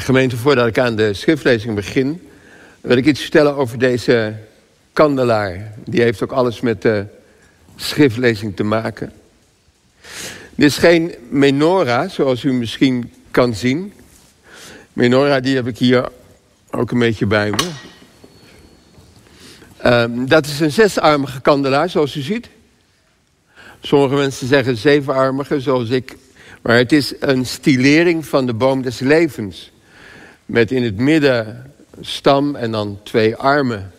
gemeente, voordat ik aan de schriftlezing begin, wil ik iets vertellen over deze kandelaar. Die heeft ook alles met de schriftlezing te maken. Dit is geen menorah, zoals u misschien kan zien. Menorah, die heb ik hier ook een beetje bij me. Um, dat is een zesarmige kandelaar, zoals u ziet. Sommige mensen zeggen zevenarmige, zoals ik. Maar het is een stilering van de boom des levens. Met in het midden stam en dan twee armen.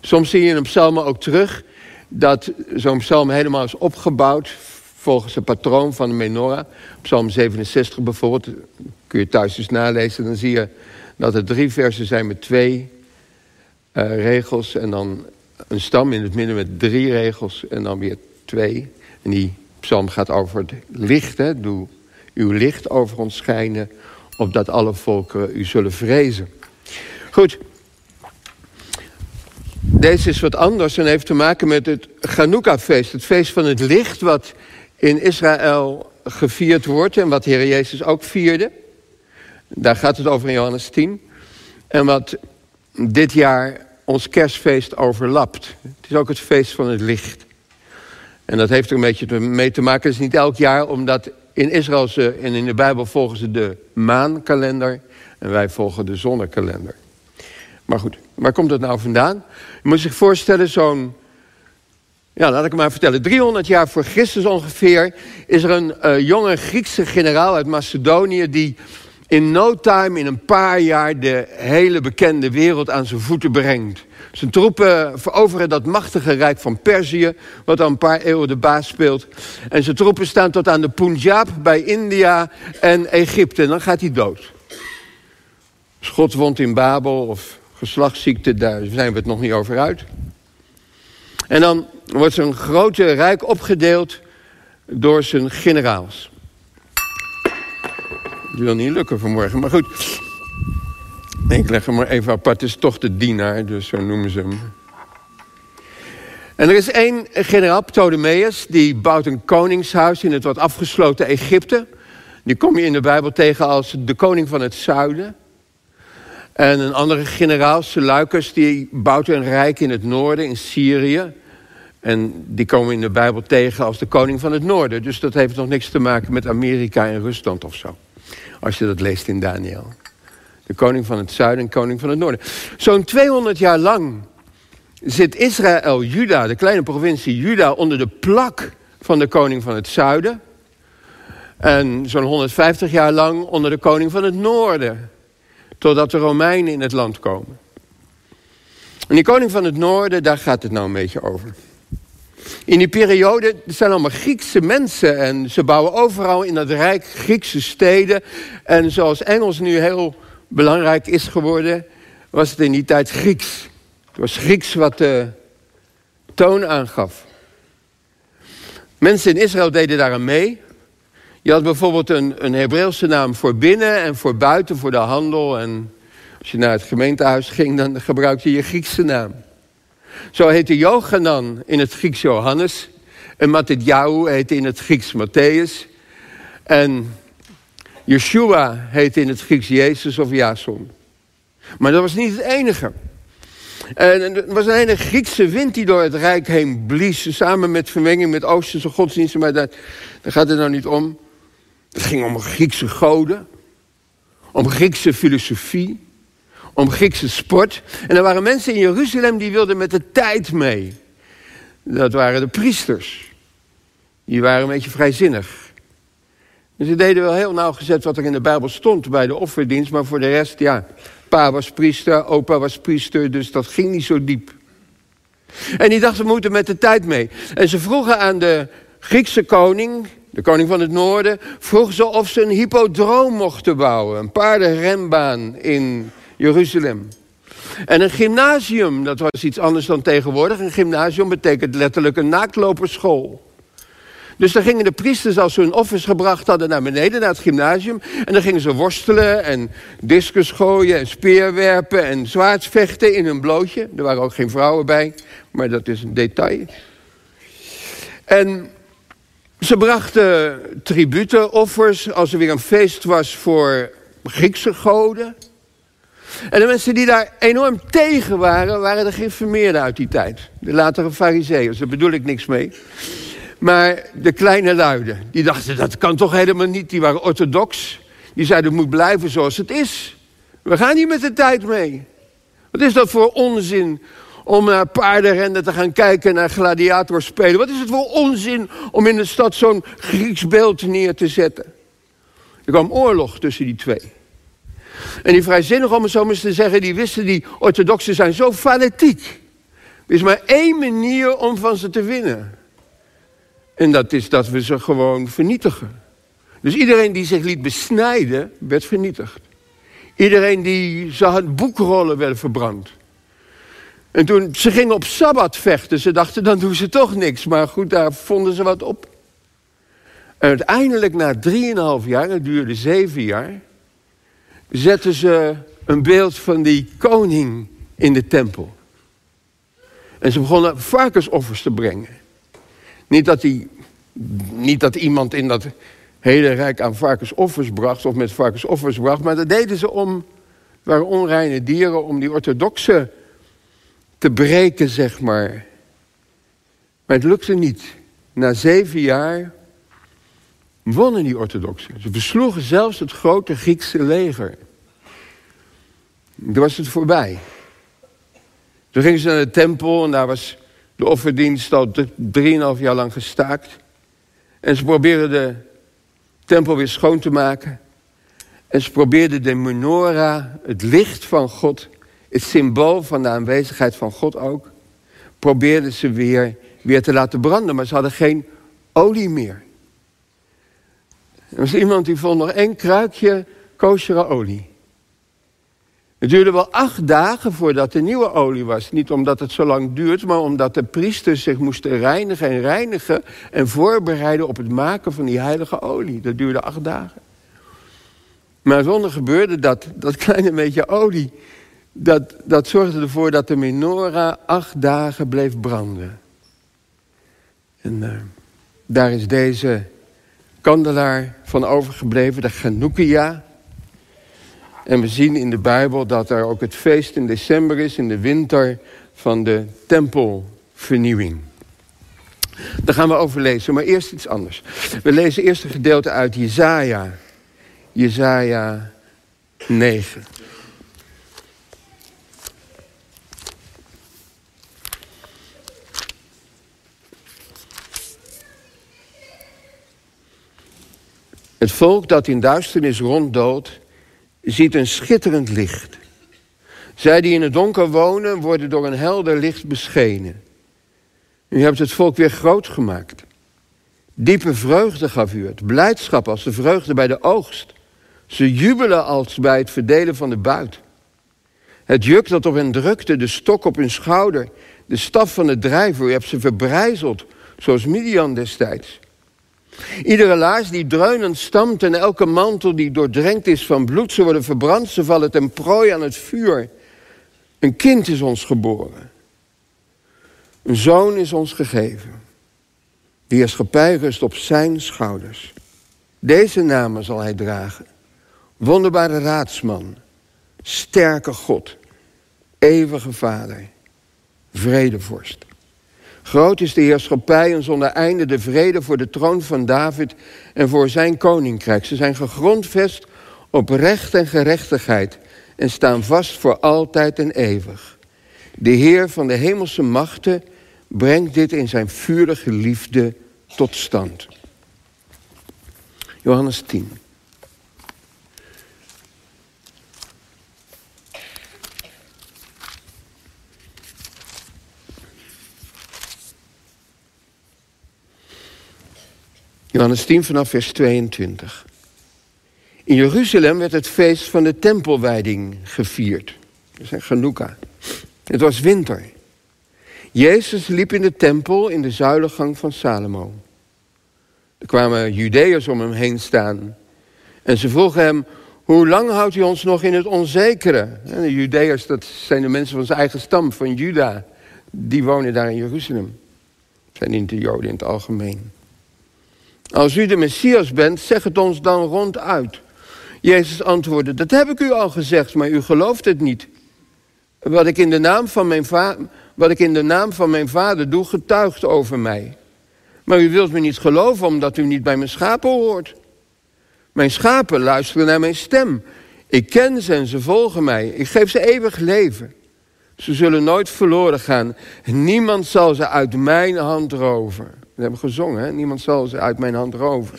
Soms zie je in een psalm ook terug dat zo'n psalm helemaal is opgebouwd volgens het patroon van de menorah. Psalm 67 bijvoorbeeld, kun je thuis eens nalezen. Dan zie je dat er drie versen zijn met twee uh, regels. En dan een stam in het midden met drie regels en dan weer twee. En die psalm gaat over het licht. Hè? Doe uw licht over ons schijnen, opdat alle volken u zullen vrezen. Goed. Deze is wat anders en heeft te maken met het Chanukah-feest. Het feest van het licht wat in Israël gevierd wordt en wat de Heer Jezus ook vierde. Daar gaat het over in Johannes 10. En wat dit jaar ons kerstfeest overlapt. Het is ook het feest van het licht. En dat heeft er een beetje mee te maken. Het is niet elk jaar, omdat in Israël ze, en in de Bijbel volgen ze de maankalender. En wij volgen de zonnekalender. Maar goed, waar komt dat nou vandaan? Je moet zich voorstellen, zo'n... Ja, laat ik het maar vertellen. 300 jaar voor Christus ongeveer is er een uh, jonge Griekse generaal uit Macedonië... die in no time, in een paar jaar, de hele bekende wereld aan zijn voeten brengt. Zijn troepen veroveren dat machtige rijk van Perzië, wat al een paar eeuwen de baas speelt. En zijn troepen staan tot aan de Punjab bij India en Egypte. En dan gaat hij dood. Schotwond in Babel of geslachtsziekte, daar zijn we het nog niet over uit. En dan wordt zijn grote rijk opgedeeld door zijn generaals. Wil niet lukken vanmorgen, maar goed. Ik leg hem maar even apart. Het is toch de dienaar, dus zo noemen ze hem. En er is één generaal, Ptolemeus, die bouwt een koningshuis in het wat afgesloten Egypte. Die kom je in de Bijbel tegen als de koning van het zuiden. En een andere generaal, Seleucus, die bouwt een rijk in het noorden, in Syrië. En die komen in de Bijbel tegen als de koning van het noorden. Dus dat heeft nog niks te maken met Amerika en Rusland of zo. Als je dat leest in Daniel. De koning van het zuiden en koning van het noorden. Zo'n 200 jaar lang zit Israël, Juda, de kleine provincie Juda, onder de plak van de koning van het zuiden. En zo'n 150 jaar lang onder de koning van het noorden. Totdat de Romeinen in het land komen. En die koning van het noorden, daar gaat het nou een beetje over. In die periode zijn allemaal Griekse mensen en ze bouwen overal in dat rijk Griekse steden. En zoals Engels nu heel belangrijk is geworden, was het in die tijd Grieks. Het was Grieks wat de toon aangaf. Mensen in Israël deden daar aan mee. Je had bijvoorbeeld een, een Hebreeuwse naam voor binnen en voor buiten, voor de handel. En als je naar het gemeentehuis ging, dan gebruikte je je Griekse naam. Zo heette Johanan in het Grieks Johannes. En Matthäus heette in het Grieks Matthäus. En Yeshua heette in het Grieks Jezus of Jason. Maar dat was niet het enige. En er was een hele Griekse wind die door het Rijk heen blies. Samen met vermenging met Oosterse godsdiensten. Maar daar, daar gaat het nou niet om. Het ging om Griekse goden. Om Griekse filosofie om Griekse sport. En er waren mensen in Jeruzalem die wilden met de tijd mee. Dat waren de priesters. Die waren een beetje vrijzinnig. En ze deden wel heel nauwgezet wat er in de Bijbel stond bij de offerdienst. Maar voor de rest, ja, pa was priester, opa was priester. Dus dat ging niet zo diep. En die dachten, we moeten met de tijd mee. En ze vroegen aan de Griekse koning, de koning van het noorden... vroegen ze of ze een hippodroom mochten bouwen. Een paardenrenbaan in Jeruzalem. En een gymnasium, dat was iets anders dan tegenwoordig. Een gymnasium betekent letterlijk een naaktloperschool. Dus dan gingen de priesters, als ze hun offers gebracht hadden, naar beneden, naar het gymnasium. En dan gingen ze worstelen en discus gooien en speerwerpen en zwaardsvechten in hun blootje. Er waren ook geen vrouwen bij, maar dat is een detail. En ze brachten tributen, offers, als er weer een feest was voor Griekse goden. En de mensen die daar enorm tegen waren, waren de geïnformeerden uit die tijd. De latere fariseeërs, daar bedoel ik niks mee. Maar de kleine luiden, die dachten dat kan toch helemaal niet. Die waren orthodox. Die zeiden het moet blijven zoals het is. We gaan niet met de tijd mee. Wat is dat voor onzin om naar paardenrennen te gaan kijken naar gladiators spelen? Wat is het voor onzin om in de stad zo'n Grieks beeld neer te zetten? Er kwam oorlog tussen die twee. En die vrijzinnigen, om het zo maar eens te zeggen, die wisten die orthodoxen zijn zo fanatiek. Er is maar één manier om van ze te winnen. En dat is dat we ze gewoon vernietigen. Dus iedereen die zich liet besnijden, werd vernietigd. Iedereen die zag boekrollen werden verbrand. En toen ze gingen op Sabbat vechten, ze dachten dan doen ze toch niks. Maar goed, daar vonden ze wat op. En uiteindelijk na drieënhalf jaar, het duurde zeven jaar... zetten ze een beeld van die koning in de tempel. En ze begonnen varkensoffers te brengen. Niet dat, die, niet dat iemand in dat hele rijk aan varkensoffers bracht... of met varkensoffers bracht, maar dat deden ze om... waren onreine dieren om die orthodoxe te breken, zeg maar. Maar het lukte niet. Na zeven jaar wonnen die orthodoxen. Ze versloegen zelfs het grote Griekse leger. Toen was het voorbij. Toen gingen ze naar de tempel en daar was de offerdienst al drieënhalf jaar lang gestaakt. En ze probeerden de tempel weer schoon te maken. En ze probeerden de menorah, het licht van God, het symbool van de aanwezigheid van God ook, probeerden ze weer, weer te laten branden. Maar ze hadden geen olie meer. Er was iemand die vond nog één kruikje koshera olie. Het duurde wel acht dagen voordat er nieuwe olie was. Niet omdat het zo lang duurt, maar omdat de priesters zich moesten reinigen en reinigen... en voorbereiden op het maken van die heilige olie. Dat duurde acht dagen. Maar zonder gebeurde dat, dat kleine beetje olie... Dat, dat zorgde ervoor dat de menorah acht dagen bleef branden. En uh, daar is deze kandelaar van overgebleven, de Chanukkia. En we zien in de Bijbel dat er ook het feest in december is, in de winter van de tempelvernieuwing. Daar gaan we over lezen, maar eerst iets anders. We lezen eerst een gedeelte uit Jezaja. Jezaja 9. Het volk dat in duisternis ronddoodt, ziet een schitterend licht. Zij die in het donker wonen, worden door een helder licht beschenen. U hebt het volk weer groot gemaakt. Diepe vreugde gaf u het, blijdschap als de vreugde bij de oogst. Ze jubelen als bij het verdelen van de buit. Het juk dat op hen drukte, de stok op hun schouder, de staf van de drijver, u hebt ze verbrijzeld, zoals Midian destijds. Iedere laars die dreunend stamt en elke mantel die doordrenkt is van bloed, ze worden verbrand, ze vallen ten prooi aan het vuur. Een kind is ons geboren. Een zoon is ons gegeven. De heerschappij rust op zijn schouders. Deze namen zal hij dragen. Wonderbare raadsman, sterke God, eeuwige Vader, vredevorst. Groot is de heerschappij en zonder einde de vrede voor de troon van David en voor zijn koninkrijk. Ze zijn gegrondvest op recht en gerechtigheid en staan vast voor altijd en eeuwig. De Heer van de hemelse machten brengt dit in zijn vurige liefde tot stand. Johannes 10. Johannes 10 vanaf vers 22. In Jeruzalem werd het feest van de tempelwijding gevierd. Dat is Chanukka. Het was winter. Jezus liep in de tempel in de zuilengang van Salomo. Er kwamen Judeërs om hem heen staan. En ze vroegen hem, hoe lang houdt u ons nog in het onzekere? De Judeërs, dat zijn de mensen van zijn eigen stam, van Juda. Die wonen daar in Jeruzalem. Zijn niet de Joden in het algemeen. Als u de Messias bent, zeg het ons dan ronduit. Jezus antwoordde, dat heb ik u al gezegd, maar u gelooft het niet. Wat ik in de naam van mijn, wat ik in de naam van mijn vader doe, getuigt over mij. Maar u wilt me niet geloven omdat u niet bij mijn schapen hoort. Mijn schapen luisteren naar mijn stem. Ik ken ze en ze volgen mij. Ik geef ze eeuwig leven. Ze zullen nooit verloren gaan. Niemand zal ze uit mijn hand roven. We hebben gezongen, niemand zal ze uit mijn hand roven.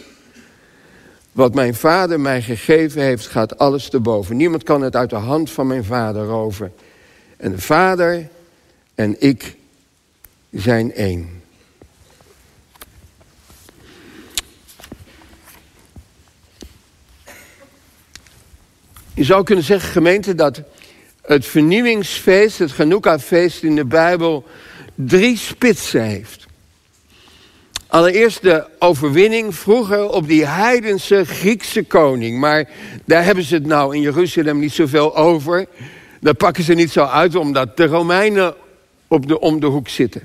Wat mijn vader mij gegeven heeft, gaat alles te boven. Niemand kan het uit de hand van mijn vader roven. En de vader en ik zijn één. Je zou kunnen zeggen, gemeente, dat het vernieuwingsfeest, het Chanukka-feest in de Bijbel, drie spitsen heeft. Allereerst de overwinning vroeger op die heidense Griekse koning. Maar daar hebben ze het nou in Jeruzalem niet zoveel over. Daar pakken ze niet zo uit omdat de Romeinen op de, om de hoek zitten.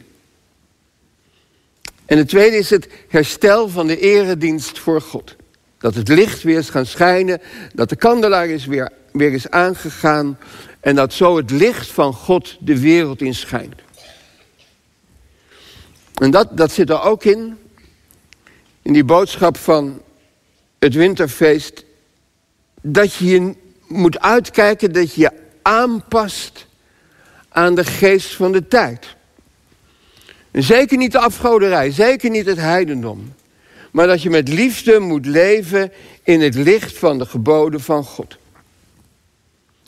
En het tweede is het herstel van de eredienst voor God. Dat het licht weer is gaan schijnen, dat de kandelaar is weer, weer is aangegaan en dat zo het licht van God de wereld in schijnt. En dat, dat zit er ook in, in die boodschap van het winterfeest, dat je je moet uitkijken dat je je aanpast aan de geest van de tijd. En zeker niet de afgoderij, zeker niet het heidendom. Maar dat je met liefde moet leven in het licht van de geboden van God.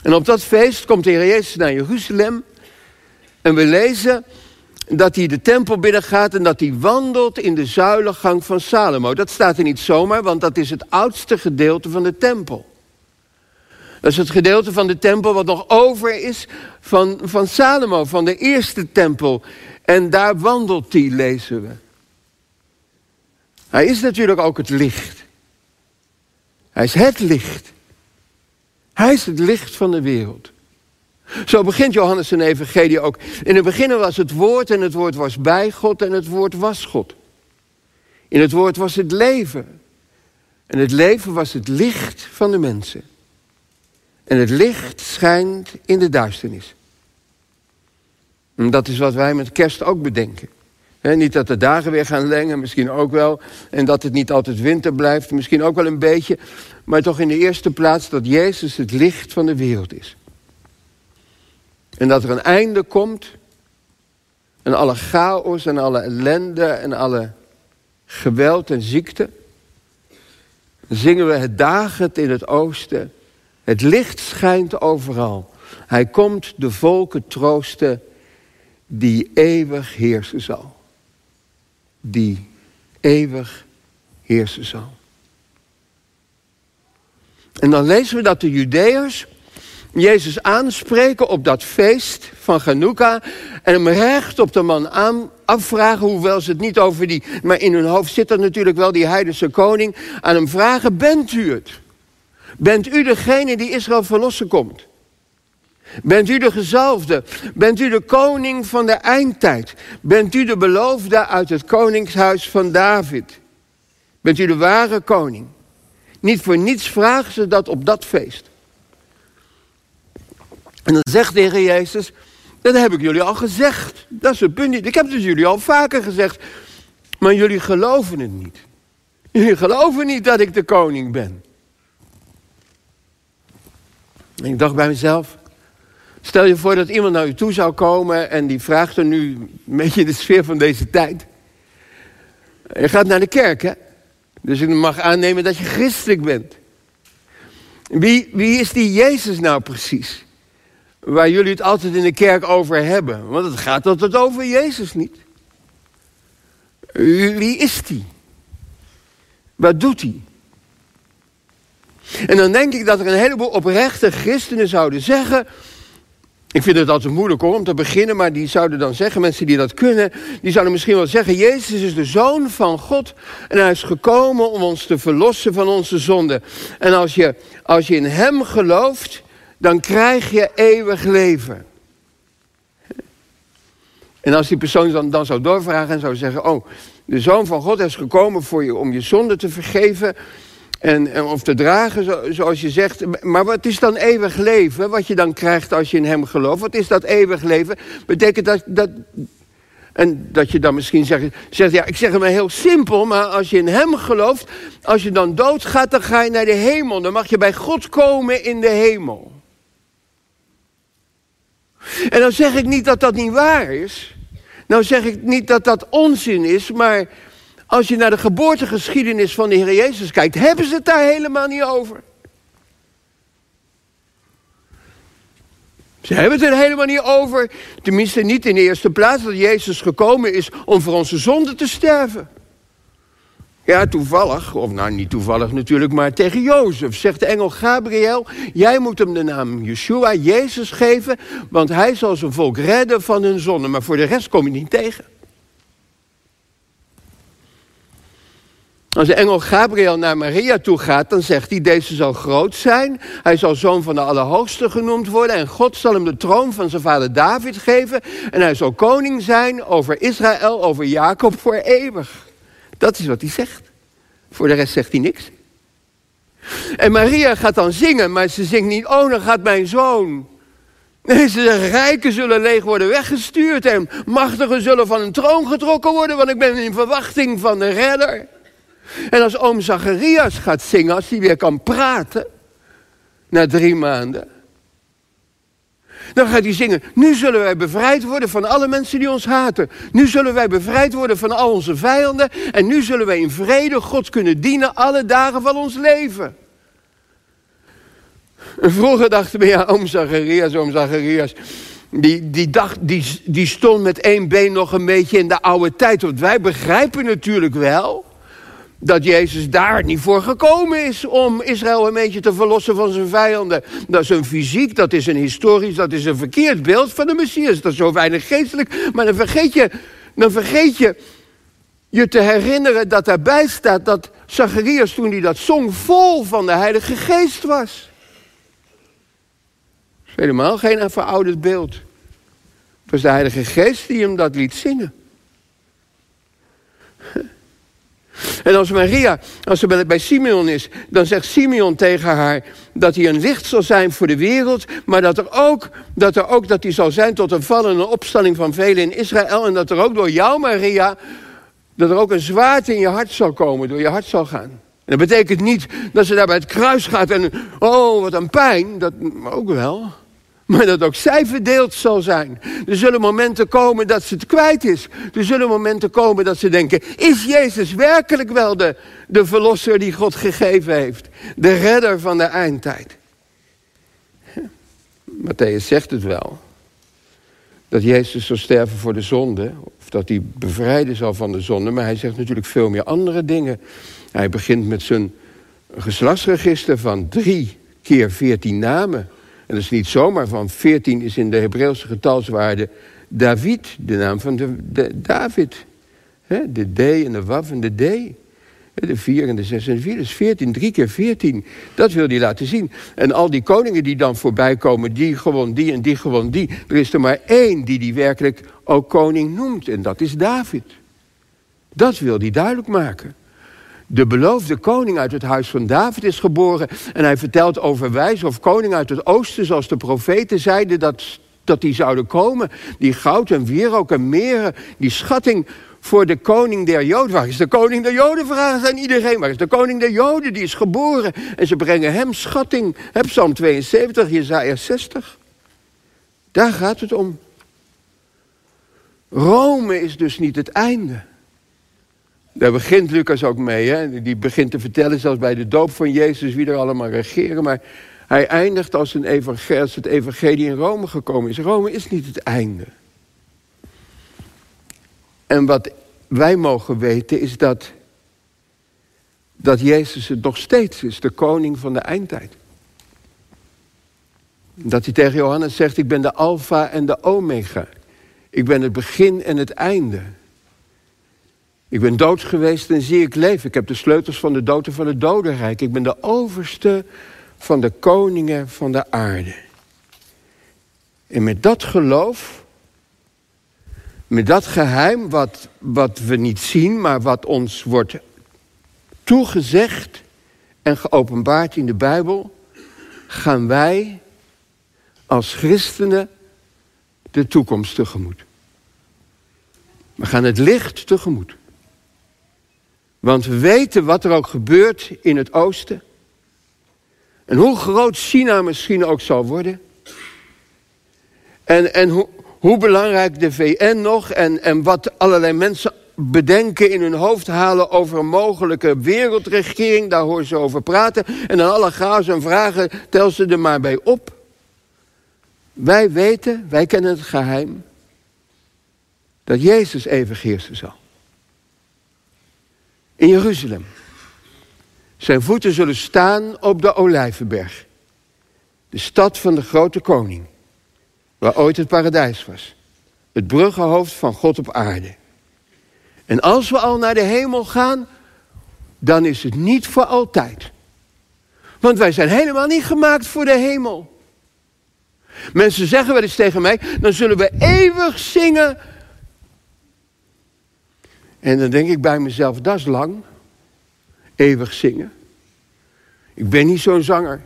En op dat feest komt de Heer Jezus naar Jeruzalem. En we lezen dat hij de tempel binnengaat en dat hij wandelt in de zuilengang van Salomo. Dat staat er niet zomaar, want dat is het oudste gedeelte van de tempel. Dat is het gedeelte van de tempel wat nog over is van, van Salomo, van de eerste tempel. En daar wandelt hij, lezen we. Hij is natuurlijk ook het licht. Hij is het licht. Hij is het licht van de wereld. Zo begint Johannes zijn evangelie ook. In het begin was het woord en het woord was bij God en het woord was God. In het woord was het leven. En het leven was het licht van de mensen. En het licht schijnt in de duisternis. En dat is wat wij met kerst ook bedenken. niet dat de dagen weer gaan lengen, misschien ook wel. En dat het niet altijd winter blijft, misschien ook wel een beetje. Maar toch in de eerste plaats dat Jezus het licht van de wereld is. En dat er een einde komt. En alle chaos en alle ellende en alle geweld en ziekte. Zingen we het dagend in het oosten. Het licht schijnt overal. Hij komt de volken troosten die eeuwig heersen zal. Die eeuwig heersen zal. En dan lezen we dat de Judeërs Jezus aanspreken op dat feest van Chanukka en hem recht op de man aan, afvragen, hoewel ze het niet over die, maar in hun hoofd zit er natuurlijk wel die heidense koning, aan hem vragen, bent u het? Bent u degene die Israël verlossen komt? Bent u de gezalfde? Bent u de koning van de eindtijd? Bent u de beloofde uit het koningshuis van David? Bent u de ware koning? Niet voor niets vragen ze dat op dat feest. En dan zegt de Jezus, dat heb ik jullie al gezegd. Dat is het punt. Ik heb dus jullie al vaker gezegd. Maar jullie geloven het niet. Jullie geloven niet dat ik de koning ben. En ik dacht bij mezelf, stel je voor dat iemand naar u toe zou komen en die vraagt er nu een beetje de sfeer van deze tijd. Je gaat naar de kerk, hè? Dus ik mag aannemen dat je christelijk bent. Wie, wie is die Jezus nou precies? Waar jullie het altijd in de kerk over hebben. Want het gaat altijd over Jezus niet. Wie is die? Wat doet hij? En dan denk ik dat er een heleboel oprechte christenen zouden zeggen. Ik vind het altijd moeilijk hoor, om te beginnen, maar die zouden dan zeggen, mensen die dat kunnen, die zouden misschien wel zeggen, Jezus is de Zoon van God en hij is gekomen om ons te verlossen van onze zonden. En als je, als je in Hem gelooft, dan krijg je eeuwig leven. En als die persoon dan, dan zou doorvragen en zou zeggen, oh, de Zoon van God is gekomen voor je om je zonde te vergeven, En, of te dragen, zoals je zegt. Maar wat is dan eeuwig leven? Wat je dan krijgt als je in hem gelooft. Wat is dat eeuwig leven? Betekent dat, dat en dat je dan misschien zegt, zegt, ja, ik zeg het maar heel simpel, maar als je in hem gelooft, als je dan doodgaat, dan ga je naar de hemel. Dan mag je bij God komen in de hemel. En dan zeg ik niet dat dat niet waar is. Nou zeg ik niet dat dat onzin is, maar als je naar de geboortegeschiedenis van de Heer Jezus kijkt, hebben ze het daar helemaal niet over. Ze hebben het er helemaal niet over, tenminste niet in de eerste plaats, dat Jezus gekomen is om voor onze zonden te sterven. Ja, toevallig, of nou niet toevallig natuurlijk, maar tegen Jozef zegt de engel Gabriel: Jij moet hem de naam Yeshua, Jezus geven, want hij zal zijn volk redden van hun zonden. Maar voor de rest kom je niet tegen. Als de engel Gabriel naar Maria toe gaat, dan zegt hij, deze zal groot zijn. Hij zal zoon van de Allerhoogste genoemd worden. En God zal hem de troon van zijn vader David geven. En hij zal koning zijn over Israël, over Jacob voor eeuwig. Dat is wat hij zegt. Voor de rest zegt hij niks. En Maria gaat dan zingen, maar ze zingt niet, oh dan gaat mijn zoon. Nee, ze zegt, rijken zullen leeg worden weggestuurd en machtigen zullen van een troon getrokken worden, want ik ben in verwachting van de redder. En als oom Zacharias gaat zingen, als hij weer kan praten, na drie maanden, dan gaat hij zingen, nu zullen wij bevrijd worden van alle mensen die ons haten. Nu zullen wij bevrijd worden van al onze vijanden. En nu zullen wij in vrede God kunnen dienen alle dagen van ons leven. En vroeger dachten we, ja, oom Zacharias, oom Zacharias. Die, die, dacht, die, die stond met één been nog een beetje in de oude tijd. Want wij begrijpen natuurlijk wel dat Jezus daar niet voor gekomen is om Israël een beetje te verlossen van zijn vijanden. Dat is een fysiek, dat is een historisch, dat is een verkeerd beeld van de Messias. Dat is zo weinig geestelijk. Maar dan vergeet je, dan vergeet je je te herinneren dat daarbij staat dat Zacharias toen hij dat zong vol van de Heilige Geest was. Is helemaal geen verouderd beeld. Het was de Heilige Geest die hem dat liet zingen. En als Maria, als ze bij Simeon is, dan zegt Simeon tegen haar dat hij een licht zal zijn voor de wereld, maar dat er ook dat, er ook, dat hij zal zijn tot een val en een opstanding van velen in Israël. En dat er ook door jou, Maria, dat er ook een zwaard in je hart zal komen, door je hart zal gaan. En dat betekent niet dat ze daar bij het kruis gaat en, oh, wat een pijn. Dat ook wel. Maar dat ook zij verdeeld zal zijn. Er zullen momenten komen dat ze het kwijt is. Er zullen momenten komen dat ze denken: is Jezus werkelijk wel de, de verlosser die God gegeven heeft? De redder van de eindtijd. Matthäus zegt het wel. Dat Jezus zal sterven voor de zonde. Of dat hij bevrijden zal van de zonde. Maar hij zegt natuurlijk veel meer andere dingen. Hij begint met zijn geslachtsregister van drie keer veertien namen. En dat is niet zomaar van 14 is in de Hebreeuwse getalswaarde David, de naam van de, de David. de D en de Waf en de D. De 4 en de 6 en de 4, dus 14, drie keer 14. Dat wil hij laten zien. En al die koningen die dan voorbij komen, die gewoon die en die gewoon die. Er is er maar één die die werkelijk ook koning noemt. En dat is David. Dat wil hij duidelijk maken. De beloofde koning uit het huis van David is geboren. En hij vertelt over wijze of koning uit het oosten, zoals de profeten zeiden dat, dat die zouden komen. Die goud en wierook en meren, die schatting voor de koning der Joden. Waar is de koning der Joden? Vragen aan iedereen. Waar is de koning der Joden? Die is geboren. En ze brengen hem schatting. Heb Psalm 72, Jezaja 60. Daar gaat het om. Rome is dus niet het einde. Daar begint Lucas ook mee. Hè? Die begint te vertellen, zelfs bij de doop van Jezus, wie er allemaal regeren. Maar hij eindigt als, een evangelie, het evangelie in Rome gekomen is. Rome is niet het einde. En wat wij mogen weten is dat, dat Jezus het nog steeds is, de koning van de eindtijd. Dat hij tegen Johannes zegt, ik ben de alfa en de omega. Ik ben het begin en het einde. Ik ben dood geweest en zie ik leven. Ik heb de sleutels van de dood en van het dodenrijk. Ik ben de overste van de koningen van de aarde. En met dat geloof, met dat geheim wat, wat we niet zien, maar wat ons wordt toegezegd en geopenbaard in de Bijbel, gaan wij als christenen de toekomst tegemoet. We gaan het licht tegemoet. Want we weten wat er ook gebeurt in het oosten. En hoe groot China misschien ook zal worden. En, en hoe, hoe belangrijk de VN nog en, en wat allerlei mensen bedenken in hun hoofd halen over een mogelijke wereldregering. Daar hoor ze over praten. En dan alle gaas en vragen, tel ze er maar bij op. Wij weten, wij kennen het geheim, dat Jezus even heersen zal. In Jeruzalem. Zijn voeten zullen staan op de Olijvenberg. De stad van de grote koning. Waar ooit het paradijs was. Het bruggenhoofd van God op aarde. En als we al naar de hemel gaan, dan is het niet voor altijd. Want wij zijn helemaal niet gemaakt voor de hemel. Mensen zeggen wel eens tegen mij, dan zullen we eeuwig zingen. En dan denk ik bij mezelf, dat is lang. Eeuwig zingen. Ik ben niet zo'n zanger.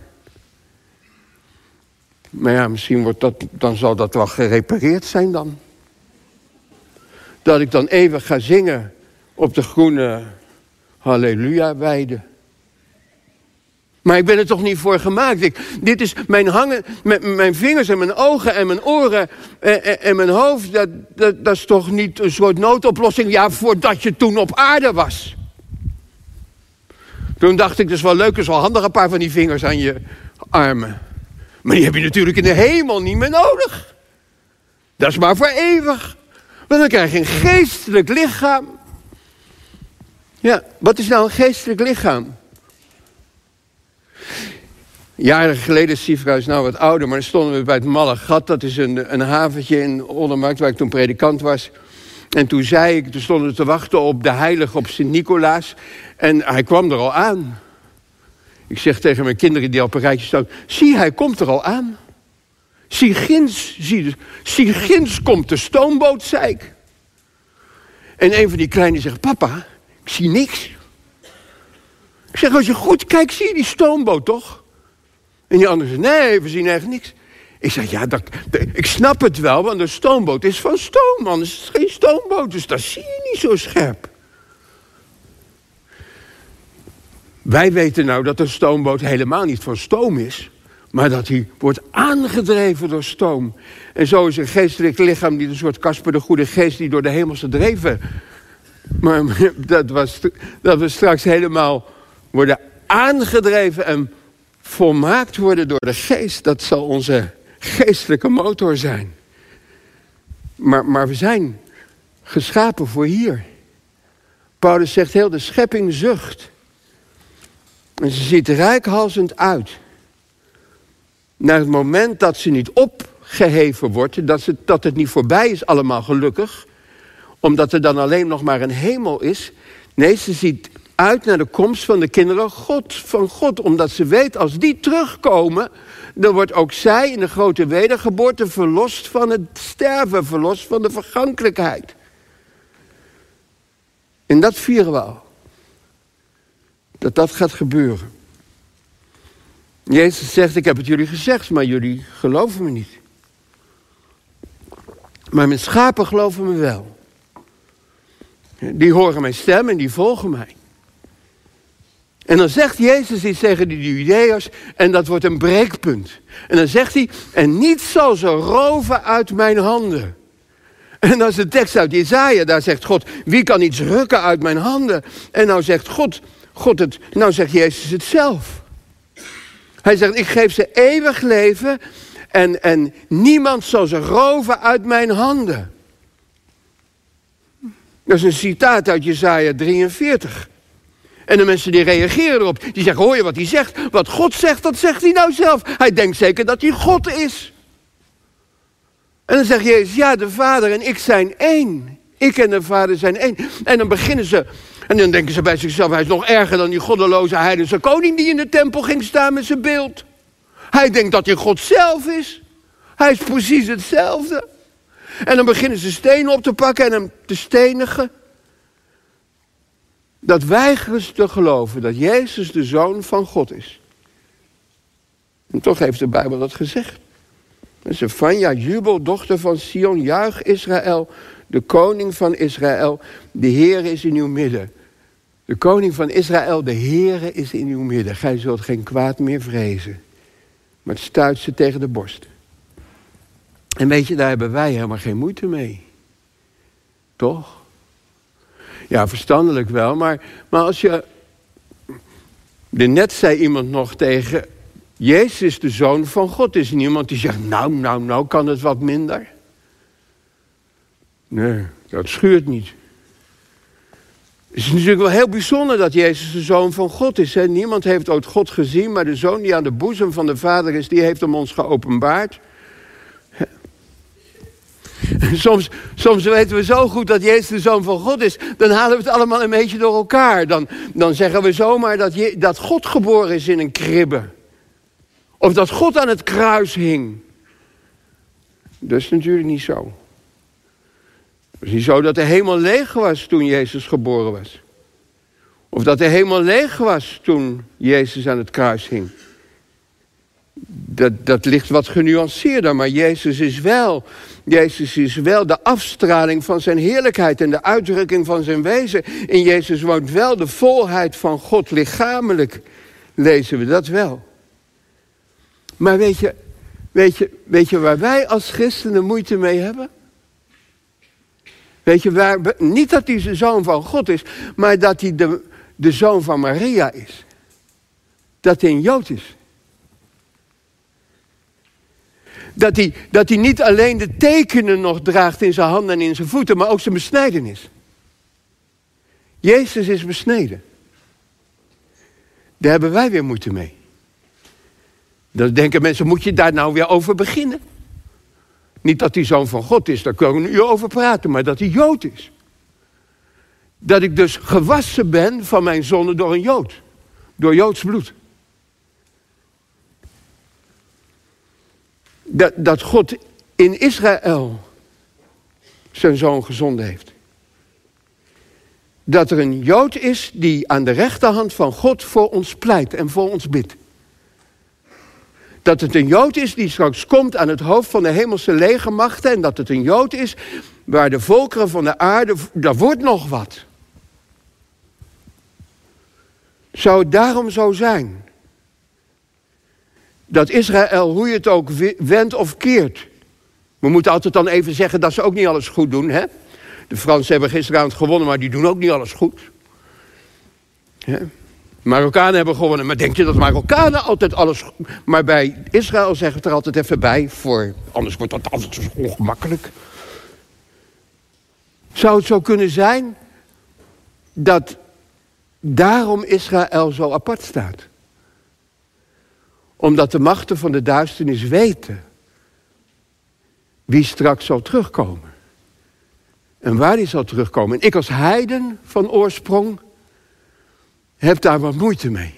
Maar ja, misschien wordt dat, dan zal dat wel gerepareerd zijn dan. Dat ik dan eeuwig ga zingen op de groene Halleluja-weide. Maar ik ben er toch niet voor gemaakt. Dit is mijn hangen, mijn, mijn, vingers en mijn ogen en mijn oren en, en, en mijn hoofd. Dat, dat, dat, is toch niet een soort noodoplossing? Ja, voordat je toen op aarde was. Toen dacht ik, is wel leuk, is wel handig een paar van die vingers aan je armen. Maar die heb je natuurlijk in de hemel niet meer nodig. Dat is maar voor eeuwig. Want dan krijg je een geestelijk lichaam. Ja, wat is nou een geestelijk lichaam? Jaren geleden is nou wat ouder, maar dan stonden we bij het Malle Gat. Dat is een, een haventje in Ondermarkt waar ik toen predikant was. En toen zei ik, toen stonden we te wachten op de heilige, op Sint-Nicolaas. En hij kwam er al aan. Ik zeg tegen mijn kinderen die op een rijtje staan... zie, hij komt er al aan. Zie gins, zie, zie gins komt de stoomboot, zei ik. En een van die kleinen zegt, papa, ik zie niks. Ik zeg, als je goed kijkt, zie je die stoomboot toch? En die andere zegt, nee, we zien echt niks. Ik zeg, ja, dat, ik snap het wel, want de stoomboot is van stoom, is het geen stoomboot. Dus dat zie je niet zo scherp. Wij weten nou dat een stoomboot helemaal niet van stoom is, maar dat hij wordt aangedreven door stoom. En zo is een geestelijk lichaam niet een soort Kasper de Goede Geest die door de hemelse dreven. Maar dat, was, dat we straks helemaal worden aangedreven en volmaakt worden door de geest. Dat zal onze geestelijke motor zijn. Maar, maar we zijn geschapen voor hier. Paulus zegt heel de schepping zucht. En ze ziet rijkhalsend uit. Naar het moment dat ze niet opgeheven wordt, dat, ze, dat het niet voorbij is allemaal gelukkig, omdat er dan alleen nog maar een hemel is. Nee, ze ziet uit naar de komst van de kinderen God, van God. Omdat ze weet, als die terugkomen, dan wordt ook zij in de grote wedergeboorte verlost van het sterven, verlost van de vergankelijkheid. En dat vieren we al. Dat dat gaat gebeuren. Jezus zegt, ik heb het jullie gezegd, maar jullie geloven me niet. Maar mijn schapen geloven me wel. Die horen mijn stem en die volgen mij. En dan zegt Jezus iets tegen die Judeërs en dat wordt een breekpunt. En dan zegt hij, en niets zal ze roven uit mijn handen. En dat is de tekst uit Jezaja, daar zegt God, wie kan iets rukken uit mijn handen? En nou zegt God, God het, nou zegt Jezus het zelf. Hij zegt, ik geef ze eeuwig leven en, en niemand zal ze roven uit mijn handen. Dat is een citaat uit Jezaja 43. En de mensen die reageren erop, die zeggen, hoor je wat hij zegt? Wat God zegt, dat zegt hij nou zelf. Hij denkt zeker dat hij God is. En dan zegt Jezus, ja, de Vader en ik zijn één. Ik en de Vader zijn één. En dan beginnen ze, en dan denken ze bij zichzelf, hij is nog erger dan die goddeloze heidense koning die in de tempel ging staan met zijn beeld. Hij denkt dat hij God zelf is. Hij is precies hetzelfde. En dan beginnen ze stenen op te pakken en hem te stenigen. Dat weigeren ze te geloven dat Jezus de zoon van God is. En toch heeft de Bijbel dat gezegd. Vanja, jubel, dochter van Sion, juich Israël, de koning van Israël, de Heer is in uw midden. De koning van Israël, de Heere is in uw midden. Gij zult geen kwaad meer vrezen. Maar het stuit ze tegen de borst. En weet je, daar hebben wij helemaal geen moeite mee. Toch? Ja, verstandelijk wel, maar, maar als je... De net zei iemand nog tegen... Jezus is de zoon van God. Is er niemand die zegt, nou, nou, nou kan het wat minder? Nee, dat schuurt niet. Het is natuurlijk wel heel bijzonder dat Jezus de zoon van God is. Hè? Niemand heeft ooit God gezien, maar de zoon die aan de boezem van de Vader is, die heeft hem ons geopenbaard. Soms, soms weten we zo goed dat Jezus de zoon van God is, dan halen we het allemaal een beetje door elkaar. Dan, dan zeggen we zomaar dat, je, dat God geboren is in een kribbe. Of dat God aan het kruis hing. Dat is natuurlijk niet zo. Het is niet zo dat de hemel leeg was toen Jezus geboren was. Of dat de hemel leeg was toen Jezus aan het kruis hing. Dat, dat ligt wat genuanceerder, maar Jezus is wel. Jezus is wel de afstraling van zijn heerlijkheid en de uitdrukking van zijn wezen. In Jezus woont wel de volheid van God lichamelijk, lezen we dat wel. Maar weet je, weet je, weet je waar wij als christenen moeite mee hebben? Weet je, waar, niet dat hij de zoon van God is, maar dat hij de, de zoon van Maria is. Dat hij een Jood is. Dat hij, dat hij niet alleen de tekenen nog draagt in zijn handen en in zijn voeten, maar ook zijn besnijdenis. Jezus is besneden. Daar hebben wij weer moeite mee. Dan denken mensen, moet je daar nou weer over beginnen? Niet dat hij zoon van God is, daar kunnen we nu over praten, maar dat hij Jood is. Dat ik dus gewassen ben van mijn zonde door een Jood. Door Joods bloed. Dat, dat God in Israël zijn zoon gezonden heeft. Dat er een Jood is die aan de rechterhand van God voor ons pleit en voor ons bidt dat het een Jood is die straks komt aan het hoofd van de hemelse legermachten. En dat het een Jood is waar de volkeren van de aarde, daar wordt nog wat. Zou het daarom zo zijn? Dat Israël, hoe je het ook wendt of keert. We moeten altijd dan even zeggen dat ze ook niet alles goed doen. Hè? De Fransen hebben gisteravond gewonnen, maar die doen ook niet alles goed. Hè? Marokkanen hebben gewonnen. Maar denk je dat Marokkanen altijd alles... Maar bij Israël zeggen het er altijd even bij. Voor, anders wordt dat altijd zo ongemakkelijk. Zou het zo kunnen zijn... dat daarom Israël zo apart staat? Omdat de machten van de duisternis weten... wie straks zal terugkomen. En waar die zal terugkomen. En ik als heiden van oorsprong heb daar wat moeite mee.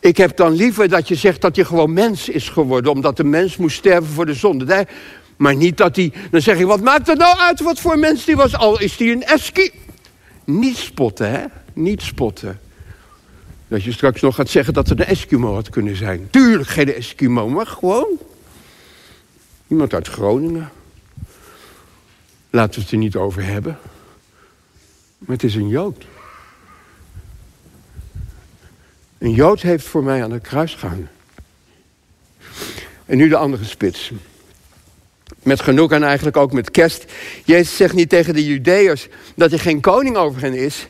Ik heb dan liever dat je zegt dat je gewoon mens is geworden, omdat de mens moest sterven voor de zonde. Maar niet dat hij. Dan zeg ik, wat maakt het nou uit wat voor mens die was? Al is die een eski. Niet spotten, hè? Niet spotten. Dat je straks nog gaat zeggen dat het een Eskimo had kunnen zijn. Tuurlijk geen Eskimo, maar gewoon. Iemand uit Groningen. Laten we het er niet over hebben. Maar het is een Jood. Een Jood heeft voor mij aan het kruis gehangen. En nu de andere spits. Met genoeg en eigenlijk ook met kerst. Jezus zegt niet tegen de Judeërs dat hij geen koning over hen is.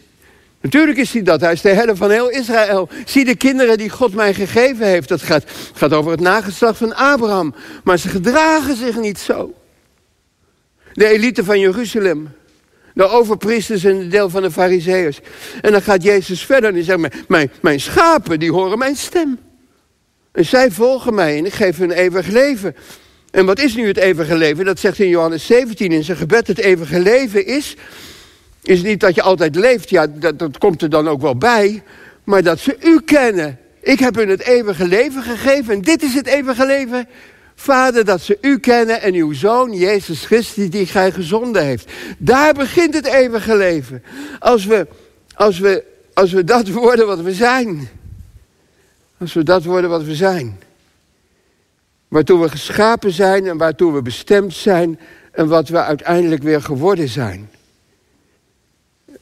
Natuurlijk is hij dat. Hij is de herder van heel Israël. Zie de kinderen die God mij gegeven heeft. Dat gaat, gaat over het nageslacht van Abraham. Maar ze gedragen zich niet zo. De elite van Jeruzalem de overpriesters en de deel van de fariseeërs. En dan gaat Jezus verder en zegt, mijn, mijn schapen die horen mijn stem. En zij volgen mij en ik geef hun eeuwig leven. En wat is nu het eeuwige leven? Dat zegt in Johannes 17 in zijn gebed. Het eeuwige leven is, is niet dat je altijd leeft. Ja, dat, komt er dan ook wel bij. Maar dat ze u kennen. Ik heb hun het eeuwige leven gegeven. En dit is het eeuwige leven Vader, dat ze u kennen en uw zoon, Jezus Christus, die gij gezonden heeft. Daar begint het eeuwige leven. Als we, Als we, als we dat worden wat we zijn. Als we dat worden wat we zijn. Waartoe we geschapen zijn en waartoe we bestemd zijn en wat we uiteindelijk weer geworden zijn.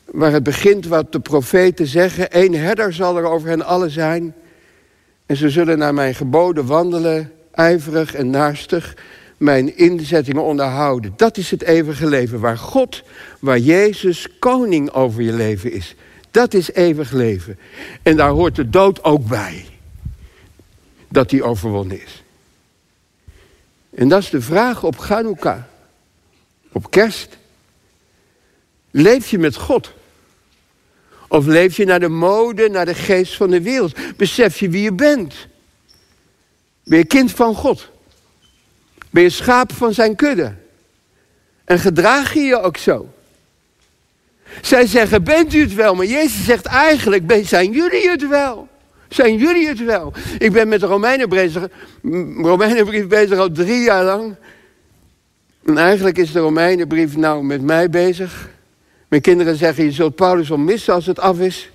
Waar het begint wat de profeten zeggen, één herder zal er over hen allen zijn. En ze zullen naar mijn geboden wandelen, ijverig en naastig, mijn inzettingen onderhouden. Dat is het eeuwige leven, waar God, waar Jezus koning over je leven is. Dat is eeuwig leven. En daar hoort de dood ook bij. Dat die overwonnen is. En dat is de vraag op Chanukah. Op kerst. Leef je met God? Of leef je naar de mode, naar de geest van de wereld? Besef je wie je bent? Ben je kind van God? Ben je schaap van zijn kudde? En gedraag je je ook zo? Zij zeggen, bent u het wel? Maar Jezus zegt eigenlijk, zijn jullie het wel? Zijn jullie het wel? Ik ben met de Romeinenbrief bezig, Romeinenbrief bezig al drie jaar lang. En eigenlijk is de Romeinenbrief nou met mij bezig. Mijn kinderen zeggen, je zult Paulus wel missen als het af is.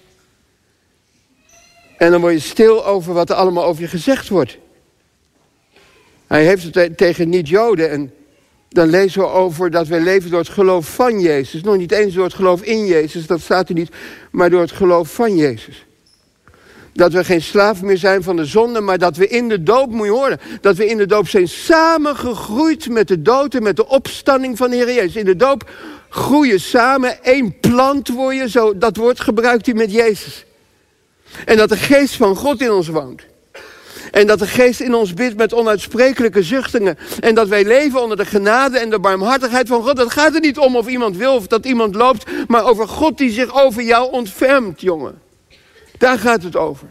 En dan word je stil over wat er allemaal over je gezegd wordt. Hij heeft het tegen niet-Joden. En dan lezen we over dat wij leven door het geloof van Jezus. Nog niet eens door het geloof in Jezus, dat staat er niet. Maar door het geloof van Jezus. Dat we geen slaaf meer zijn van de zonde, maar dat we in de doop, moet je horen, dat we in de doop zijn samengegroeid met de dood en met de opstanding van de Heer Jezus. In de doop groeien samen, één plant word je, zo, dat woord gebruikt hij met Jezus. En dat de geest van God in ons woont. En dat de geest in ons bidt met onuitsprekelijke zuchtingen. En dat wij leven onder de genade en de barmhartigheid van God. Dat gaat er niet om of iemand wil of dat iemand loopt. Maar over God die zich over jou ontfermt, jongen. Daar gaat het over.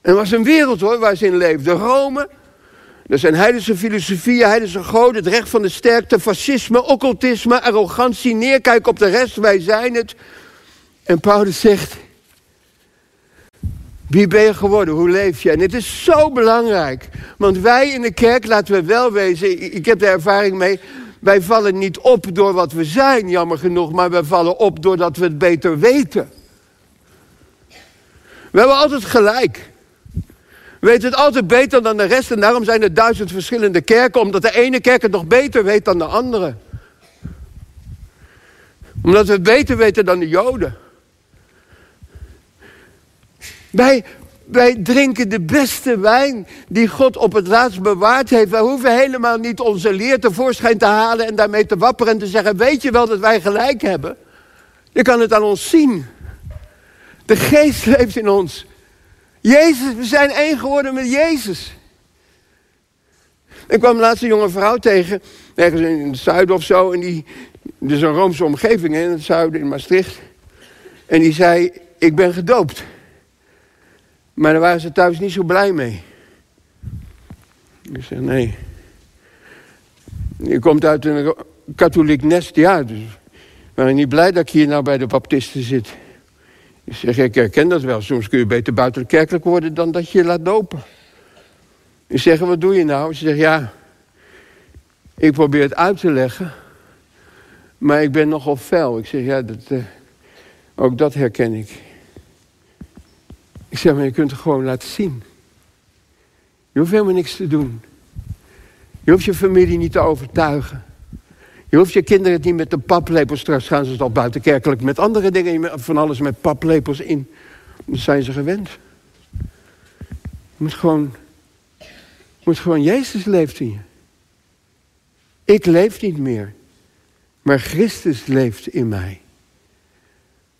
En het was een wereld hoor, waar ze in leefden. Rome, dat zijn heidense filosofieën, heidense goden, het recht van de sterkte, fascisme, occultisme, arrogantie, neerkijken op de rest, wij zijn het. En Paulus zegt, wie ben je geworden? Hoe leef je? En het is zo belangrijk. Want wij in de kerk, laten we wel wezen, ik heb de ervaring mee, wij vallen niet op door wat we zijn, jammer genoeg, maar wij vallen op doordat we het beter weten. We hebben altijd gelijk. We weten het altijd beter dan de rest en daarom zijn er duizend verschillende kerken, omdat de ene kerk het nog beter weet dan de andere. Omdat we het beter weten dan de Joden. Wij, wij drinken de beste wijn die God op het laatst bewaard heeft. Wij hoeven helemaal niet onze leer tevoorschijn te halen en daarmee te wapperen en te zeggen: Weet je wel dat wij gelijk hebben? Je kan het aan ons zien. De geest leeft in ons. Jezus, we zijn één geworden met Jezus. Ik kwam laatst een jonge vrouw tegen, ergens in het zuiden of zo. En die, dus een Roomse omgeving in het zuiden, in Maastricht. En die zei, ik ben gedoopt. Maar daar waren ze thuis niet zo blij mee. Ik zeg, nee. Je komt uit een katholiek nest, ja. Dus ben niet blij dat ik hier nou bij de baptisten zit. Ik zeg, ik herken dat wel. Soms kun je beter buitenkerkelijk worden dan dat je je laat dopen. Ik zeg, wat doe je nou? Ze zegt, ja, ik probeer het uit te leggen. Maar ik ben nogal fel. Ik zeg, ja, dat, uh, ook dat herken ik. Ik zeg, maar je kunt het gewoon laten zien. Je hoeft helemaal niks te doen. Je hoeft je familie niet te overtuigen. Je hoeft je kinderen niet met de paplepels. Straks gaan ze het al buitenkerkelijk met andere dingen. Van alles met paplepels in. Dat zijn ze gewend. Je moet gewoon... moet gewoon Jezus leeft in je. Ik leef niet meer. Maar Christus leeft in mij.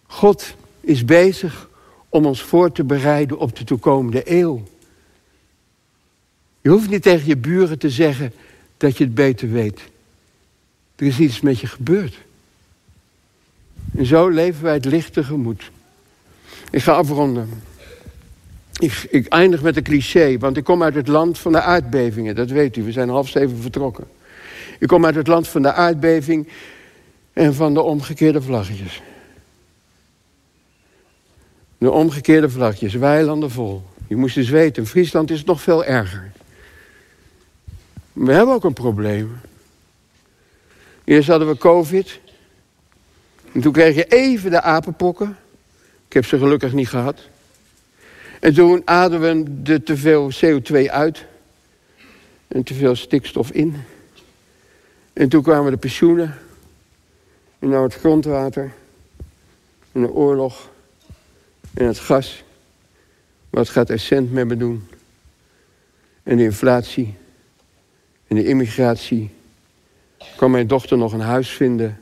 God is bezig om ons voor te bereiden op de toekomende eeuw. Je hoeft niet tegen je buren te zeggen dat je het beter weet. Er is iets met je gebeurd. En zo leven wij het licht tegemoet. Ik ga afronden. Ik, ik, eindig met een cliché, want ik kom uit het land van de aardbevingen. Dat weet u, we zijn half zeven vertrokken. Ik kom uit het land van de aardbeving en van de omgekeerde vlaggetjes. De omgekeerde vlaggetjes, weilanden vol. Je moest eens weten, in Friesland is het nog veel erger. We hebben ook een probleem. Eerst hadden we COVID. En toen kreeg je even de apenpokken. Ik heb ze gelukkig niet gehad. En toen ademden we te veel CO2 uit. En te veel stikstof in. En toen kwamen de pensioenen. En nou het grondwater. En de oorlog. En het gas. Wat gaat er cent met me doen? En de inflatie. En de immigratie. Kan mijn dochter nog een huis vinden?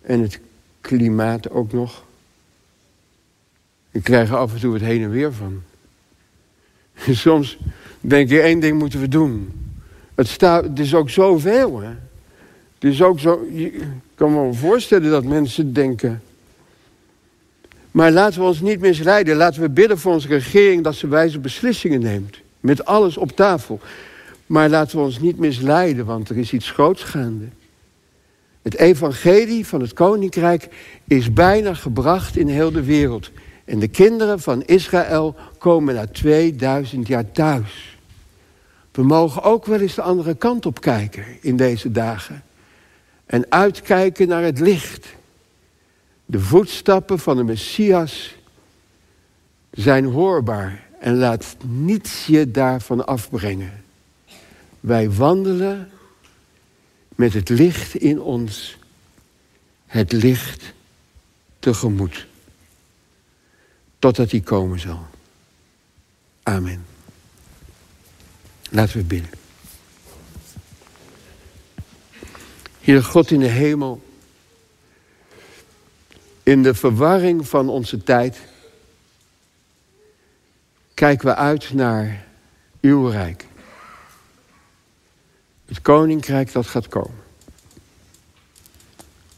En het klimaat ook nog. Ik krijg er af en toe het heen en weer van. Soms denk je, één ding moeten we doen. Het, staat, is ook zoveel, hè. Het is ook zo... Je kan me voorstellen dat mensen denken... Maar laten we ons niet misleiden. Laten we bidden voor onze regering dat ze wijze beslissingen neemt. Met alles op tafel. Maar laten we ons niet misleiden, want er is iets groots gaande. Het evangelie van het koninkrijk is bijna gebracht in heel de wereld. En de kinderen van Israël komen na 2000 jaar thuis. We mogen ook wel eens de andere kant op kijken in deze dagen. En uitkijken naar het licht. De voetstappen van de Messias zijn hoorbaar en laat niets je daarvan afbrengen. Wij wandelen met het licht in ons, het licht tegemoet. Totdat hij komen zal. Amen. Laten we bidden. Heer God in de hemel, in de verwarring van onze tijd kijken we uit naar uw rijk. Het koninkrijk dat gaat komen.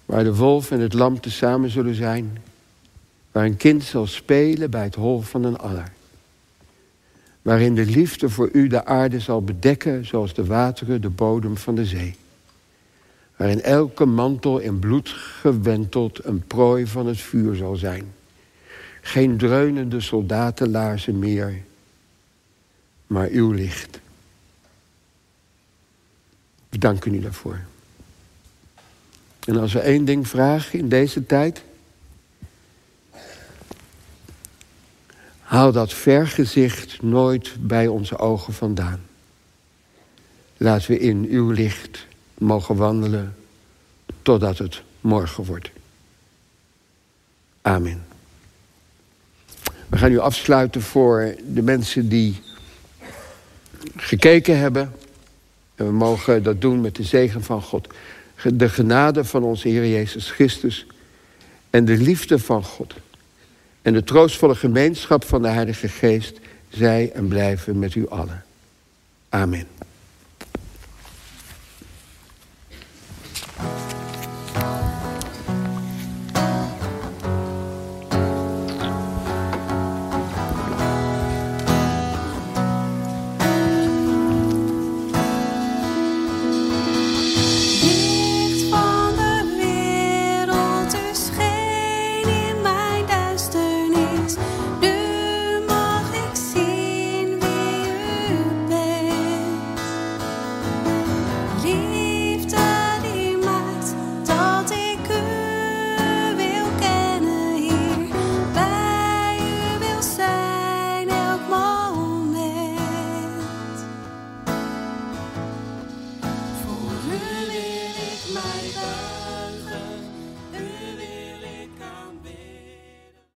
Waar de wolf en het lam tezamen zullen zijn. Waar een kind zal spelen bij het hol van een aller. Waarin de liefde voor u de aarde zal bedekken zoals de wateren de bodem van de zee. Waarin elke mantel in bloed gewenteld een prooi van het vuur zal zijn. Geen dreunende soldatenlaarzen meer, maar uw licht. We danken u daarvoor. En als we één ding vragen in deze tijd. Haal dat vergezicht nooit bij onze ogen vandaan. Laten we in uw licht mogen wandelen totdat het morgen wordt. Amen. We gaan nu afsluiten voor de mensen die gekeken hebben. En we mogen dat doen met de zegen van God. De genade van onze Heer Jezus Christus. En de liefde van God. En de troostvolle gemeenschap van de Heilige Geest. Zij en blijven met u allen. Amen.